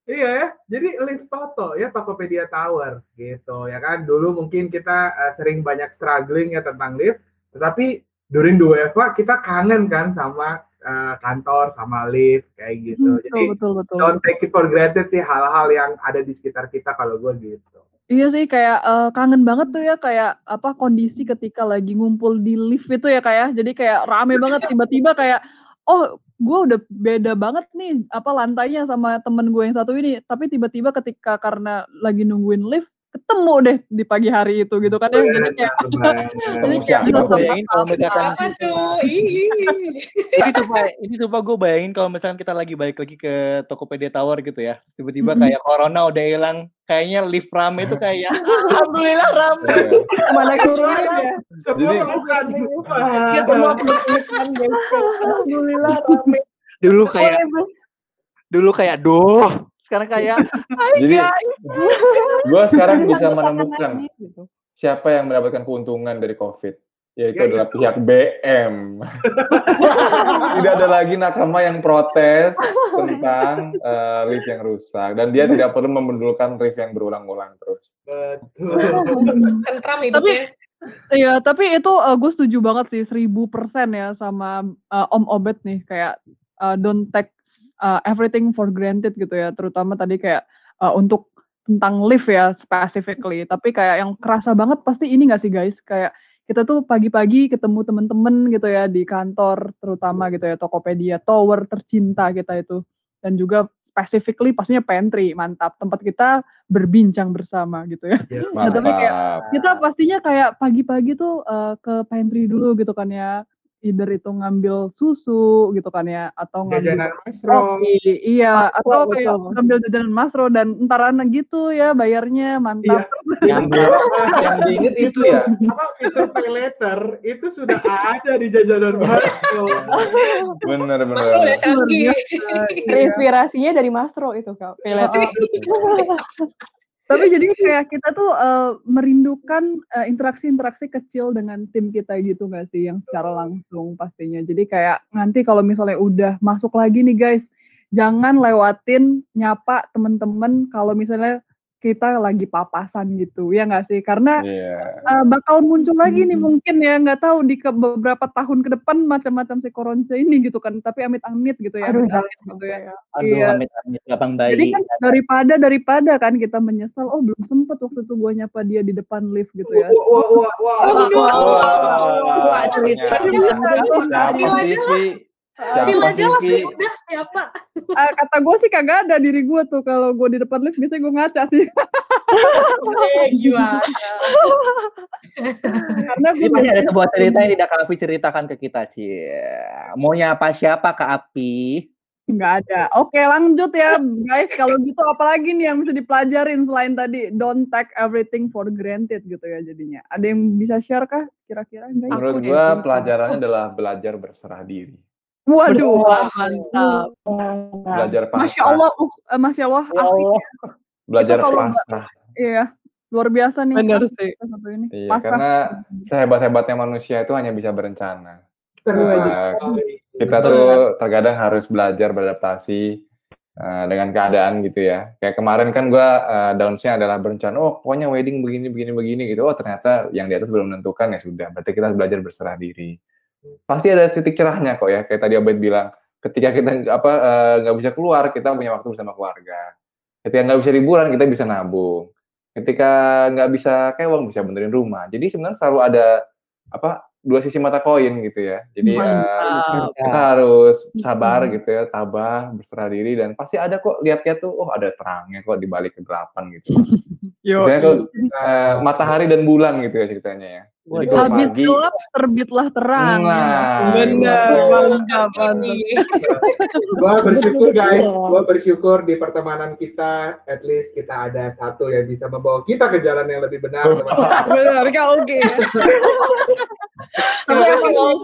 iya ya, jadi live Toto ya Tokopedia Tower gitu ya kan. Dulu mungkin kita eh, sering banyak struggling ya tentang lift, tetapi during the WFH kita kangen kan sama eh, kantor, sama lift kayak gitu. Betul, Jadi betul, betul. don't take it for granted sih hal-hal yang ada di sekitar kita kalau gue gitu. Iya sih kayak eh, kangen banget tuh ya kayak apa kondisi ketika lagi ngumpul di lift itu ya kayak jadi kayak rame banget tiba-tiba kayak oh gue udah beda banget nih apa lantainya sama temen gue yang satu ini tapi tiba-tiba ketika karena lagi nungguin lift ketemu deh di pagi hari itu gitu kan ya. Jadi kayak Ketemu kayak siapa Ini bisa gue bayangin kalau misalkan tuh? Ih. ini sumpah ini sumpah gue bayangin kalau misalkan kita lagi balik lagi ke Tokopedia Tower gitu ya tiba-tiba kayak corona udah hilang kayaknya lift rame itu kayak alhamdulillah rame. Iya. mana turunnya ya Jadi- ya penutupan guys. Alhamdulillah rame. Dulu kayak dulu kayak duh sekarang kayak jadi gue sekarang bisa Kangen menemukan gitu. siapa yang mendapatkan keuntungan dari COVID yaitu Ya, adalah itu. pihak BM. tidak ada lagi nakama yang protes tentang eh, lift yang rusak dan dia tidak perlu memendulkan lift yang berulang-ulang terus. Betul. Tentram Tapi. Iya, tapi itu gue setuju banget sih seribu persen ya sama eh, Om Obet nih kayak eh, don't take eh, everything for granted gitu ya, terutama tadi kayak eh, untuk tentang lift ya specifically. Tapi kayak yang kerasa banget pasti ini gak sih guys, kayak kita tuh pagi-pagi ketemu temen-temen gitu ya di kantor terutama gitu ya Tokopedia Tower tercinta kita itu. dan juga specifically pastinya pantry mantap tempat kita berbincang bersama gitu ya. Iya. Nah, tapi kayak kita pastinya kayak pagi-pagi tuh eh, ke pantry dulu gitu kan ya. Either itu ngambil susu gitu kan ya atau ngambil Jajanan masro. iya Masro, atau kayak betul. ngambil jajanan masro dan entaran gitu ya bayarnya mantap. yang, yang diinget itu ya. Apa fitur pay later itu sudah ada di jajanan masro. Bener bener. Mas udah canggih. Terinspirasinya dari Masro itu kak. Pelet. Tapi jadi kayak kita tuh eh, merindukan eh, interaksi-interaksi kecil dengan tim kita gitu nggak sih yang secara langsung pastinya. Jadi kayak nanti kalau misalnya udah masuk lagi nih guys, jangan lewatin nyapa temen-temen kalau misalnya kita lagi papasan gitu ya nggak sih? Karena Iya. eh, bakal muncul lagi nih mungkin ya nggak tahu di ke beberapa tahun ke depan macam-macam si koronce ini gitu kan. Tapi amit-amit gitu ya. Aduh, amit-amit jangan gitu ya. Aduh, Iya. amit-amit Jadi kan daripada daripada kan kita menyesal, oh belum sempet waktu itu gua nyapa dia di depan lift gitu ya. Wah, wah, wah, wah. Wah. Siapa sih, sih, Ki? udah siapa? Ah, kata gue sih kagak ada diri gue tuh kalau gue di depan lift biasanya gue ngaca sih Eh, gimana? karena gue Ini ada sebuah cerita yang tidak Kak Api ceritakan ke kita, Cie. Mau nyapa siapa Kak Api? nggak ada. Oke lanjut ya guys. Kalau gitu apalagi nih yang bisa dipelajarin selain tadi don't take everything for granted gitu ya jadinya. Ada yang bisa share kah kira-kira? Enggak? Menurut sumpah. pelajarannya adalah belajar berserah diri. Waduh, mantap. Belajar pasrah. masya Allah, uh, eh, masya Allah, Ya Allah. Belajar Itu kalau pasrah. iya luar biasa nih. Bener Afi, sih. satu ini. Iya, Pasrah. karena sehebat-hebatnya manusia itu hanya bisa berencana. Nah, kita tuh terkadang harus belajar beradaptasi eh, dengan keadaan gitu ya. Kayak kemarin kan gua uh, downsnya adalah berencana, oh pokoknya wedding begini begini begini gitu. Oh ternyata yang di atas belum menentukan ya sudah. Berarti kita harus belajar berserah diri. Pasti ada titik cerahnya kok ya. Kayak tadi Abed bilang, ketika kita apa eh, nggak bisa keluar, kita punya waktu bersama keluarga. Ketika nggak bisa liburan, kita bisa nabung. Ketika nggak bisa kewang, bisa benerin rumah. Jadi sebenarnya selalu ada apa dua sisi mata koin gitu ya. Jadi eh, kita harus sabar gitu ya, tabah, berserah diri dan pasti ada kok lihat-lihat tuh, oh ada terangnya kok di balik kegelapan gitu. Yo, Misalnya kok eh, matahari dan bulan gitu ya ceritanya ya. Habis pagi, gelap terbitlah terang. Nah, Bener, iya. mantap. Gua bersyukur guys, gua bersyukur di pertemanan kita, at least kita ada satu yang bisa membawa kita ke jalan yang lebih benar. Benar, Kak Oke. Terima kasih, Om.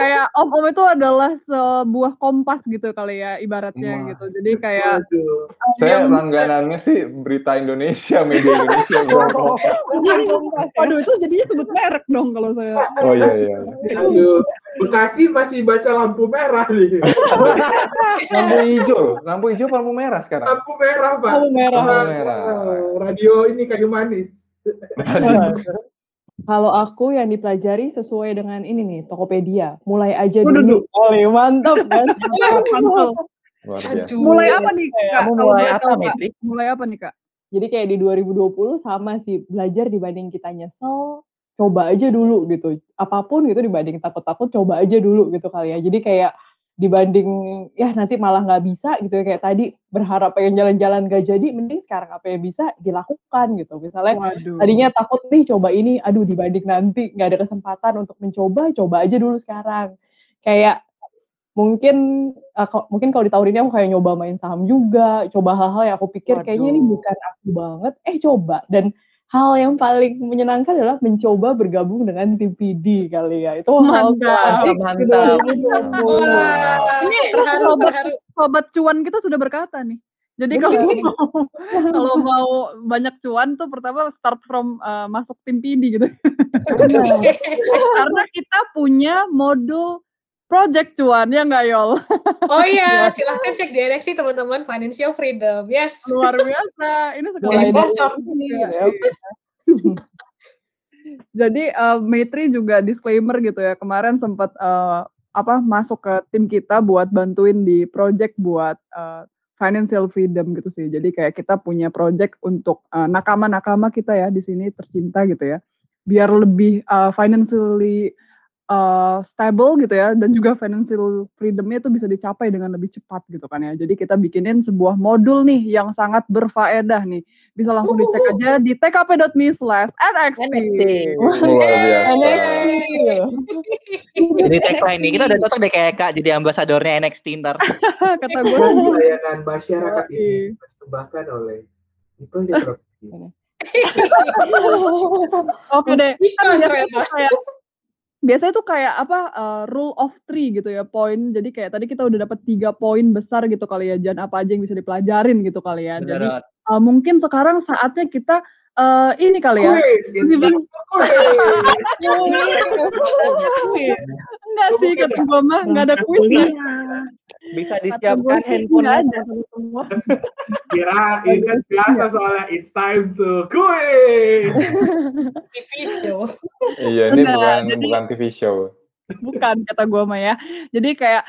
Kayak om-om itu adalah sebuah kompas gitu kali ya ibaratnya Wah. gitu. Jadi kayak Aduh. saya yang- langganannya sih berita Indonesia, media Indonesia. bro. Waduh itu jadinya sebut merek dong kalau saya. Oh iya iya. Aduh. Bekasi masih baca lampu merah nih. Lampu hijau, lampu hijau, apa lampu merah sekarang. Lampu merah, Pak. Lampu merah. Lampu merah. Radio ini kayu manis. Kalau aku yang dipelajari sesuai dengan ini nih, Tokopedia. Mulai aja Waduh, dulu. Oleh, mantap kan? Aduh. Mulai apa nih kak? Kamu mulai apa, tahu, Kak? Mitri? Mulai apa nih kak? Jadi kayak di 2020 sama sih, belajar dibanding kita nyesel, coba aja dulu gitu. Apa pun gitu dibanding takut-takut, coba aja dulu gitu kali ya. Jadi kayak dibanding ya nanti malah nggak bisa gitu ya kayak tadi berharap pengen jalan-jalan gak jadi mending sekarang apa yang bisa dilakukan gitu misalnya Waduh. tadinya takut nih coba ini aduh dibanding nanti nggak ada kesempatan untuk mencoba coba aja dulu sekarang kayak mungkin eh, ko- mungkin kalau di tahun ini aku kayak nyoba main saham juga coba hal-hal yang aku pikir kayaknya ini Waduh. bukan aku banget eh coba dan hal yang paling menyenangkan adalah mencoba bergabung dengan tim PD kali ya itu hal Mantap. klasik Mantap. 2020. Wah, Ini terharu, sobat, terharu. sobat cuan kita sudah berkata nih. Jadi kalau mau, kalau mau banyak cuan tuh pertama start from uh, masuk tim PD gitu. Karena kita punya modul project cuan ya nggak Yol? Oh iya, silahkan cek direksi teman-teman Financial Freedom. Yes. Luar biasa. Ini sekarang sponsor. Jadi eh, Maitri juga disclaimer gitu ya. Kemarin sempat eh, apa masuk ke tim kita buat bantuin di project buat eh, financial freedom gitu sih. Jadi kayak kita punya project untuk eh, nakama-nakama kita ya di sini tercinta gitu ya. Biar lebih eh, financially eh, stable gitu ya dan juga financial freedom-nya itu bisa dicapai dengan lebih cepat gitu kan ya. Jadi kita bikinin sebuah modul nih yang sangat berfaedah nih. Bisa langsung dicek aja di tkp.me slash NXT. Jadi tagline nih, kita udah cocok deh kayak Kak jadi ambasadornya NXT ntar. Kata gue. Layanan masyarakat ini dipersembahkan oleh People Property. Oke deh. Kan biasanya ternyata. tuh kayak biasanya tuh kayak apa eh, rule of three gitu ya poin. Jadi kayak tadi kita udah dapat tiga poin besar gitu kali ya. Jan apa aja yang bisa dipelajarin gitu kali ya. Jadi eh, mungkin sekarang saatnya kita eh, ini kali ya. Living quiz. enggak sih kata gue mah enggak ada kuis. Bisa Kata gue disiapkan ada semua. Kira ini kan biasa soalnya it's time to quiz. TV show. Iya, ini bukan bukan TV show. Bukan kata gue mah ya. Jadi kayak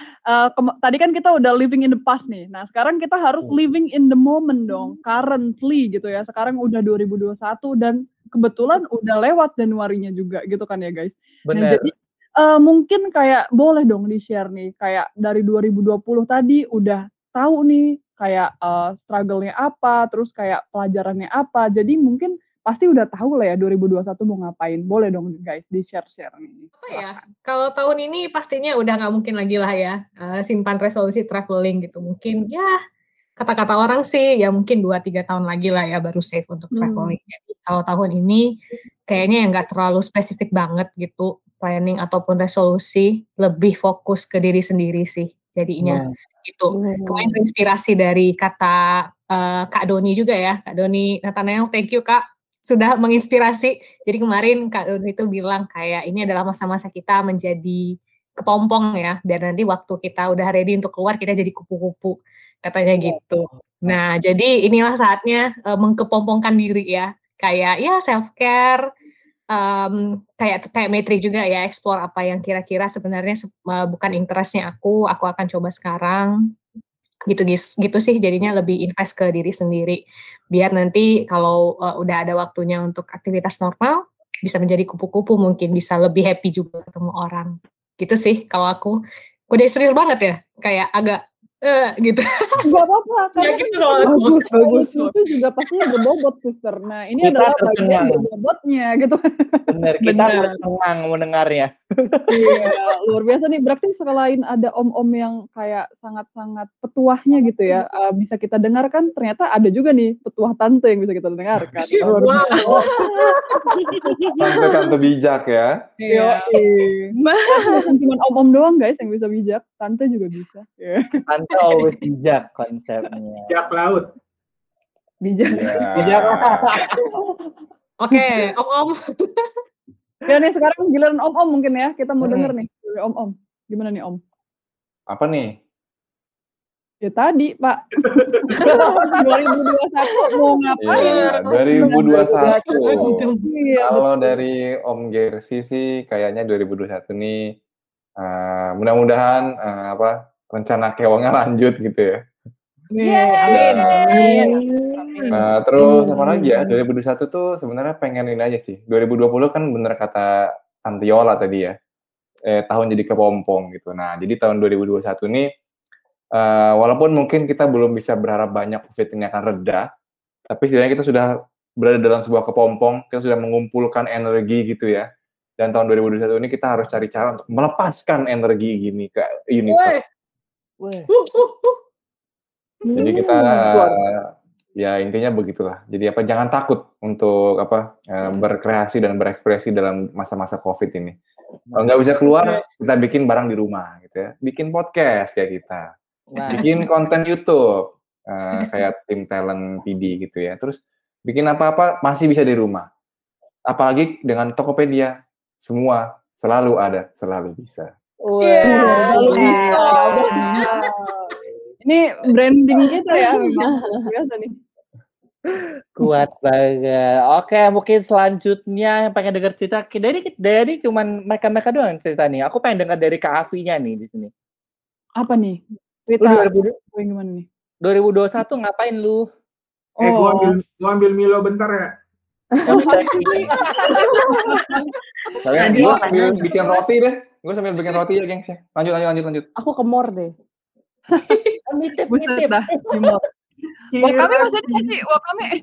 kem- tadi kan kita udah living in the past nih. Nah, sekarang kita harus living in the moment dong, currently gitu ya. Sekarang udah 2021 dan kebetulan udah lewat Januarinya juga gitu kan ya, guys. Nah, bener jadi eh, mungkin kayak boleh dong di-share nih kayak dari 2020 tadi udah tahu nih kayak eh, struggle-nya apa, terus kayak pelajarannya apa. Jadi mungkin pasti udah tahu lah ya 2021 mau ngapain. Boleh dong guys di-share-share nih. Apa ya? Kalau tahun ini pastinya udah nggak mungkin lagi lah ya eh, simpan resolusi traveling gitu. Mungkin ya kata-kata orang sih ya mungkin 2-3 tahun lagi lah ya baru safe untuk Hmm. traveling. Jadi kalau tahun ini kayaknya yang nggak terlalu spesifik banget gitu planning ataupun resolusi lebih fokus ke diri sendiri sih jadinya gitu. Kemarin terinspirasi dari kata eh, Kak Doni juga ya, Kak Doni Nathaniel, thank you Kak sudah menginspirasi. Jadi kemarin Kak Doni itu bilang kayak ini adalah masa-masa kita menjadi kepompong ya, biar nanti waktu kita udah ready untuk keluar kita jadi kupu-kupu, katanya gitu. Nah, jadi inilah saatnya eh, mengkepompongkan diri ya, kayak ya self care, kayak kayak Metri juga ya, explore apa yang kira-kira sebenarnya se- eh, bukan interestnya aku, aku akan coba sekarang gitu gitu sih jadinya lebih invest ke diri sendiri. Biar nanti kalau uh, udah ada waktunya untuk aktivitas normal bisa menjadi kupu-kupu mungkin bisa lebih happy juga ketemu orang. Gitu sih kalau aku. Udah serius banget ya? Kayak agak eh gitu. Enggak apa-apa ya karena gitu kalau aku bagus bagus itu juga pastinya berbobot sister. Nah, ini Kita adalah bagian berbobotnya gitu. bener kita Bener. harus tenang mendengarnya Iya, luar biasa nih. Berarti selain ada om-om yang kayak sangat-sangat petuahnya gitu ya, eh, bisa kita dengarkan. Ternyata ada juga nih petuah tante yang bisa kita dengarkan. Luar Wow. biasa. Tante-tante bijak ya. Bukan cuma om-om doang guys yang bisa bijak, tante juga bisa. Iya. tante always bijak konsepnya Jak laut. Bijak. Bijak. oke om om Ya nih sekarang giliran om-om mungkin ya. Kita mau Hmm. denger nih dari om-om. Gimana nih om? Apa nih? Ya tadi Pak. 2021 mau ngapain? Iya, 2021. Iya, Kalau dari Om Gersi sih kayaknya 2021 nih eh, mudah-mudahan eh, apa rencana kewangnya lanjut gitu ya. Amin Hmm. eh, terus apa lagi ya? 2021 tuh sebenarnya pengen ini aja sih. 2020 kan bener kata Antiola tadi ya. Eh, tahun jadi kepompong gitu. Nah, jadi tahun 2021 ini eh, walaupun mungkin kita belum bisa berharap banyak COVID ini akan reda, tapi setidaknya kita sudah berada dalam sebuah kepompong, kita sudah mengumpulkan energi gitu ya. Dan tahun 2021 ini kita harus cari cara untuk melepaskan energi gini ke universe. Woi. Uh, uh, uh. Jadi kita eh, ya intinya begitulah. Jadi apa jangan takut untuk apa eh, berkreasi dan berekspresi dalam masa-masa Covid ini. Kalau nggak bisa keluar, kita bikin barang di rumah gitu ya. Bikin podcast kayak kita. nah Bikin konten YouTube eh, kayak tim talent PD gitu ya. Terus bikin apa-apa masih bisa di rumah. Apalagi dengan Tokopedia, semua selalu ada, selalu bisa. Iya, Lalu bisa. bisa. Ini branding kita ya memang biasa nih. kuat banget oke mungkin selanjutnya yang pengen denger cerita dari dari cuman mereka mereka doang yang cerita nih aku pengen dengar dari Kak Afinya nih di sini Apa nih? Cerita 2000 yang gimana nih? 2021 ngapain lu Eh, gua Oh, ambil, gua ambil Milo bentar ya. Kalian Tadi- gua sambil bikin roti deh. Gue sambil bikin roti ya, gengs ya. Lanjut, lanjut, lanjut, lanjut. Aku ke mor deh. nitip, nitip. Wakame nggak sih? Wakame.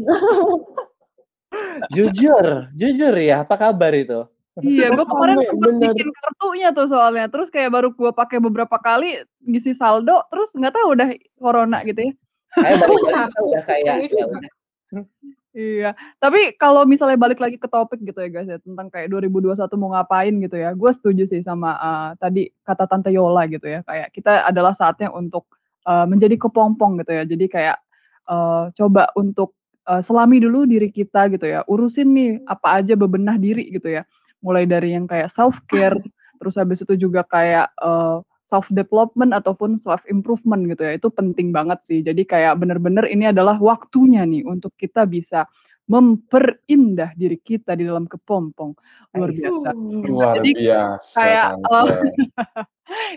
Jujur, jujur ya, apa kabar itu? Iya, gue kemarin sempet bener. bikin kartunya tuh soalnya. Terus kayak baru gue pakai beberapa kali ngisi saldo, terus nggak tahu udah corona gitu ya. Kayak kita udah kayak Canggih ya udah. Iya, tapi kalau misalnya balik lagi ke topik gitu ya guys ya tentang kayak 2021 mau ngapain gitu ya, gue setuju sih sama eh, tadi kata Tante Yola gitu ya, kayak kita adalah saatnya untuk eh, menjadi kepompong gitu ya, jadi kayak eh, coba untuk eh, selami dulu diri kita gitu ya, urusin nih apa aja bebenah diri gitu ya, mulai dari yang kayak self care, terus habis itu juga kayak eh, self development ataupun self improvement gitu ya. Itu penting banget sih. Jadi kayak bener-bener ini adalah waktunya nih untuk kita bisa memperindah diri kita di dalam kepompong. Luar biasa. Luar Jadi, biasa. kayak, oh,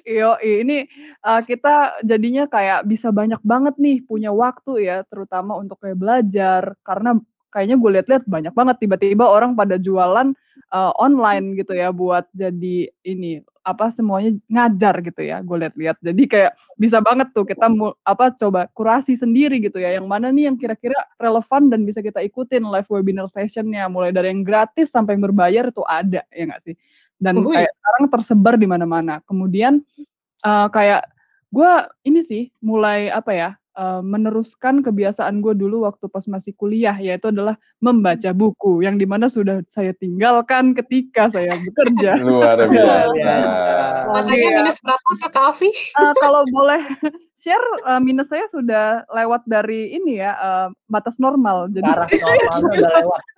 Iyo, ini uh, kita jadinya kayak bisa banyak banget nih punya waktu ya, terutama untuk kayak belajar. Karena kayaknya gue lihat-lihat banyak banget. Tiba-tiba orang pada jualan uh, online gitu ya buat jadi ini apa semuanya ngajar gitu ya gue lihat-lihat jadi kayak bisa banget tuh kita apa coba kurasi sendiri gitu ya yang mana nih yang kira-kira relevan dan bisa kita ikutin live webinar sessionnya. Mulai dari yang gratis sampai yang berbayar itu ada ya nggak sih? Dan Uhuy. kayak sekarang tersebar di mana-mana. Kemudian eh, kayak gue ini sih mulai apa ya eh, meneruskan kebiasaan gue dulu waktu pas masih kuliah yaitu adalah membaca buku yang di mana sudah saya tinggalkan ketika saya bekerja Luar biasa. Matanya Iya. minus berapa Kak Afi? Eh, kalau boleh share eh, minus saya sudah lewat dari ini ya eh, batas normal jadi Arah normalnya udah lewat.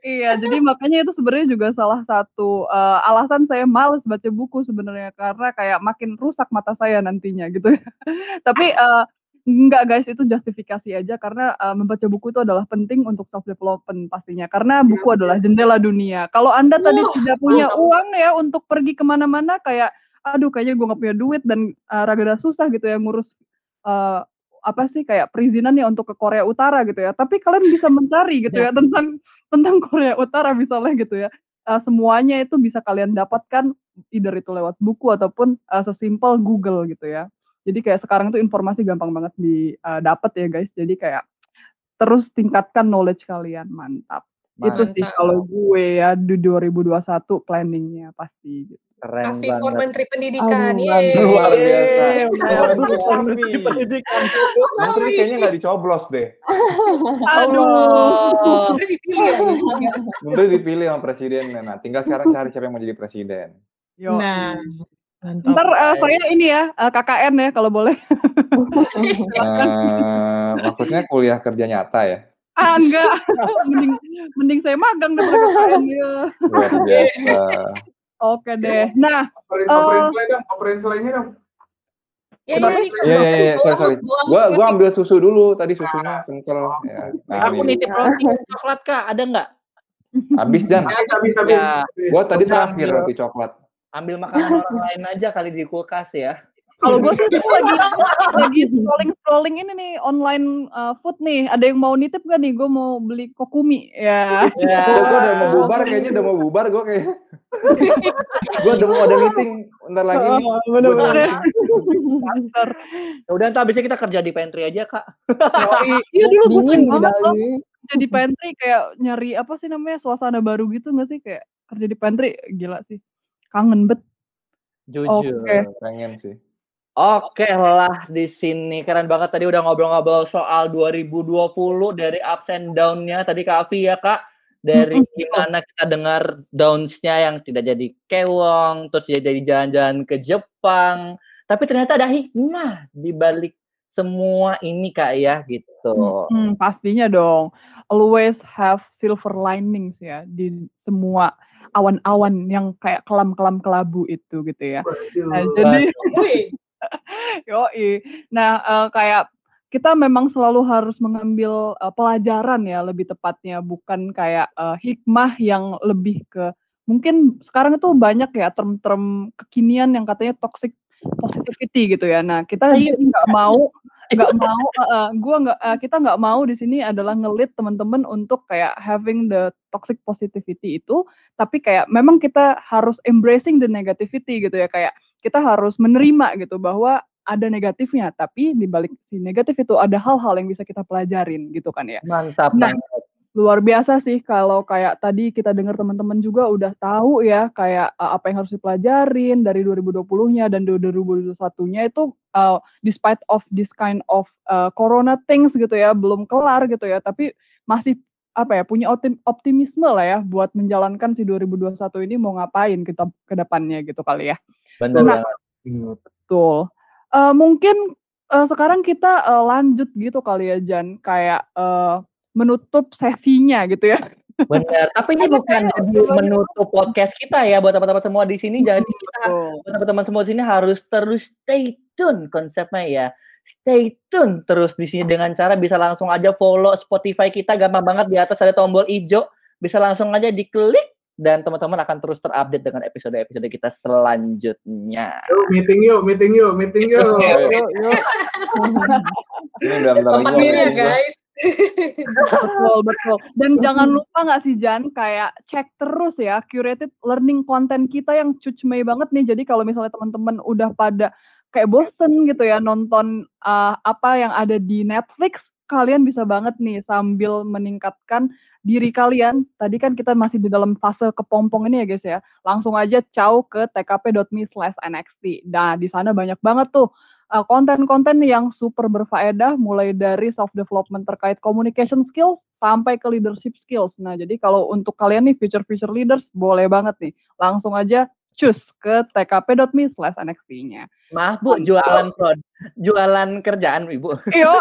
Iya, jadi makanya itu sebenarnya juga salah satu eh, alasan saya males baca buku sebenarnya karena kayak makin rusak mata saya nantinya gitu. ya. Tapi eh, enggak guys, itu justifikasi aja karena eh, membaca buku itu adalah penting untuk self development pastinya. Karena buku adalah jendela dunia. Kalau anda tadi tidak punya uang ya untuk pergi ke mana-mana kayak, aduh kayaknya gue nggak punya duit dan eh, rada susah gitu ya ngurus eh, apa sih kayak perizinan ya untuk ke Korea Utara gitu ya. Tapi kalian bisa mencari gitu ya tentang tentang Korea Utara misalnya gitu ya. Eh, semuanya itu bisa kalian dapatkan either itu lewat buku ataupun eh, sesimpel Google gitu ya. Jadi kayak sekarang itu informasi gampang banget didapat ya guys. Jadi kayak terus tingkatkan knowledge kalian. Mantap. Itu sih Mantap. kalau gue ya di 2021 planningnya pasti gitu. Keren Afi for banget. Menteri Pendidikan. Aduh, Yeay. Luar biasa. Menteri Pendidikan. Menteri kayaknya nggak dicoblos deh. Aduh. Menteri dipilih ya. Menteri dipilih sama presiden. Nah, tinggal sekarang cari siapa yang mau jadi presiden. Yo. Nah, mantap. Ntar eh, saya ini ya eh, KKN ya kalau boleh. Eh, maksudnya kuliah kerja nyata ya. Ah enggak. mending mending saya magang daripada KKN ya. Luar biasa. Oke deh. Nah, Operin, Eh. operin selai dong. Ya, ya, kan Iya iya iya, sorry sorry. Gua gua ambil susu dulu, tadi susunya kental. Ya. Nah, Aku ini. nitip roti coklat kak, ada nggak? Habis Jan. Ya, bisa, bisa. Ya. Gua tadi terakhir roti coklat. Ambil makanan orang lain aja kali di kulkas ya. kalau gue sih tuh lagi lagi scrolling scrolling ini nih online uh, food nih. Ada yang mau nitip gak nih? Gue mau beli kokumi ya. Gua, gua udah mau bubar kayaknya udah mau bubar gua kayak. gua udah mau ada meeting bentar lagi nih. Gua ada bener. meeting. Master. Ya Udah ntar abisnya kita kerja di pantry aja kak. Iya dulu gue sering di banget loh dalam. kerja di pantry kayak nyari apa sih namanya suasana baru gitu gak sih kayak kerja di pantry gila sih kangen bet. Jujur. Oke. Pengen sih. Oke lah di sini keren banget tadi udah ngobrol-ngobrol soal 2020 dari ups and down-nya tadi Kak Afi ya Kak dari gimana kita dengar downs-nya yang tidak jadi kewong terus jadi jalan-jalan ke Jepang tapi ternyata ada hikmah di balik semua ini Kak ya gitu. Hmm, pastinya dong. Always have silver linings ya di semua awan-awan yang kayak kelam-kelam kelabu itu gitu ya. Nah, jadi Wih, Yoi. Nah, eh, kayak kita memang selalu harus mengambil eh, pelajaran ya lebih tepatnya bukan kayak eh, hikmah yang lebih ke mungkin sekarang itu banyak ya term-term kekinian yang katanya toxic positivity gitu ya. Nah, kita sini nggak mau nggak mau, uh, gua nggak, uh, kita nggak mau di sini adalah ngelit teman-teman untuk kayak having the toxic positivity itu, tapi kayak memang kita harus embracing the negativity gitu ya, kayak kita harus menerima gitu bahwa ada negatifnya, tapi di balik si negatif itu ada hal-hal yang bisa kita pelajarin gitu kan ya. Mantap Nah, banget. Luar biasa sih kalau kayak tadi kita dengar teman-teman juga udah tahu ya kayak uh, apa yang harus dipelajarin dari 2020-nya dan 2021-nya itu uh, despite of this kind of uh, corona things gitu ya belum kelar gitu ya tapi masih apa ya punya optim- optimisme lah ya buat menjalankan si 2021 ini mau ngapain kita ke depannya gitu kali ya. Bener Nah. Hmm. Betul. Eh, mungkin eh, sekarang kita eh, lanjut gitu kali ya Jan, kayak eh, menutup sesinya gitu ya. Bener. Tapi ini bukan jadi menutup podcast kita ya buat teman-teman semua di sini. Jadi kita buat teman-teman semua di sini harus terus stay tune konsepnya ya. Stay tune terus di sini dengan cara bisa langsung aja follow Spotify kita gampang banget di atas ada tombol hijau bisa langsung aja diklik dan teman-teman akan terus terupdate dengan episode-episode kita selanjutnya. Yuk, meeting yuk, meeting yuk, meeting yuk. Yuk, yuk. Ini udah bentar lagi ya guys. Betul, betul. Dan jangan lupa nggak sih Jan, kayak cek terus ya curated learning content kita yang cucmei banget nih. Jadi kalau misalnya teman-teman udah pada kayak bosen gitu ya nonton uh, apa yang ada di Netflix, kalian bisa banget nih sambil meningkatkan diri kalian. Tadi kan kita masih di dalam fase kepompong ini ya guys ya. Langsung aja caw ke tkp.me slash nxt. Nah di sana banyak banget tuh uh, konten-konten yang super berfaedah mulai dari self development terkait communication skills sampai ke leadership skills. Nah, jadi kalau untuk kalian nih future future leaders boleh banget nih langsung aja cus ke tkp.me slash nxt-nya. Maaf Bu, jualan prod, jualan kerjaan Ibu. Iya.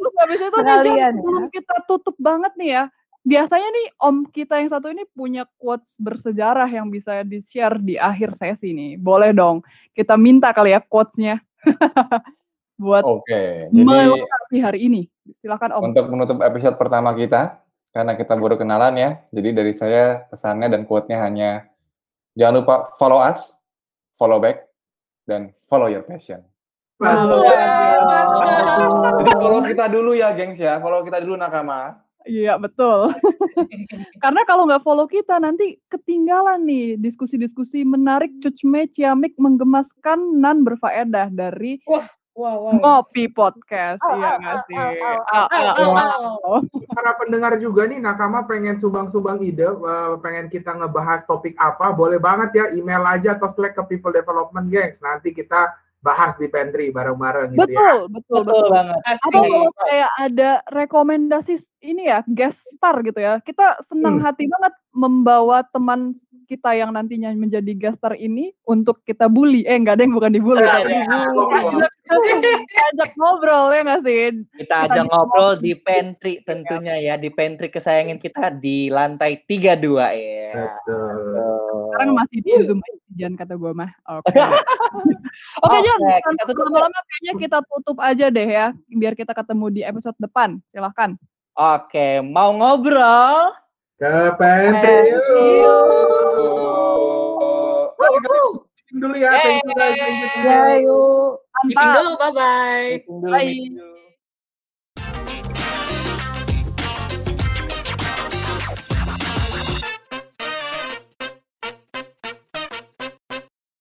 Terus habis itu nih, ya. sebelum kita tutup banget nih ya. Biasanya nih om kita yang satu ini punya quotes bersejarah yang bisa di-share di akhir sesi nih. Boleh dong. Kita minta kali ya quotes-nya. Buat Oke, jadi hari ini. Silakan om. untuk menutup episode pertama kita, karena kita baru kenalan ya, jadi dari saya pesannya dan quote-nya hanya jangan lupa follow us, follow back, dan follow your passion. Jadi follow kita dulu ya, gengs ya. Follow kita dulu nakama. Iya betul. Karena kalau nggak follow kita nanti ketinggalan nih diskusi-diskusi menarik, cucme, ciamik, menggemaskan, nan berfaedah dari Wow, wow. Ngopi Podcast. Iya nggak sih? Para pendengar juga nih, Nakama pengen sumbang-sumbang ide, eh, pengen kita ngebahas topik apa, boleh banget ya, email aja atau Slack ke People Development Gengs. Nanti kita bahas di pantry bareng-bareng gitu ya. Betul, betul, Betul betul. banget. Atau kalau kayak ada rekomendasi ini ya, guest star gitu ya. Kita senang Hmm. hati banget membawa teman kita yang nantinya menjadi guest star ini untuk kita bully. Eh, enggak ada yang bukan dibully. Tapi ada. diajak- diajak ngobrol ya nggak sih? Kita Kita ajak ngobrol di pantry tentunya ya, di pantry kesayangan kita di lantai 32 ya. Betul. Sekarang masih di Zoom aja, Jan kata gue mah. Oke. Oke, Jan. Kita tutup. Lama-lama kayaknya kita tutup aja deh ya, biar kita ketemu di episode depan. Silahkan. Oke, mau ngobrol? Ke pantry yuk. Dulu ya, thank you guys. thank you. Ya, dulu, bye-bye. Bye.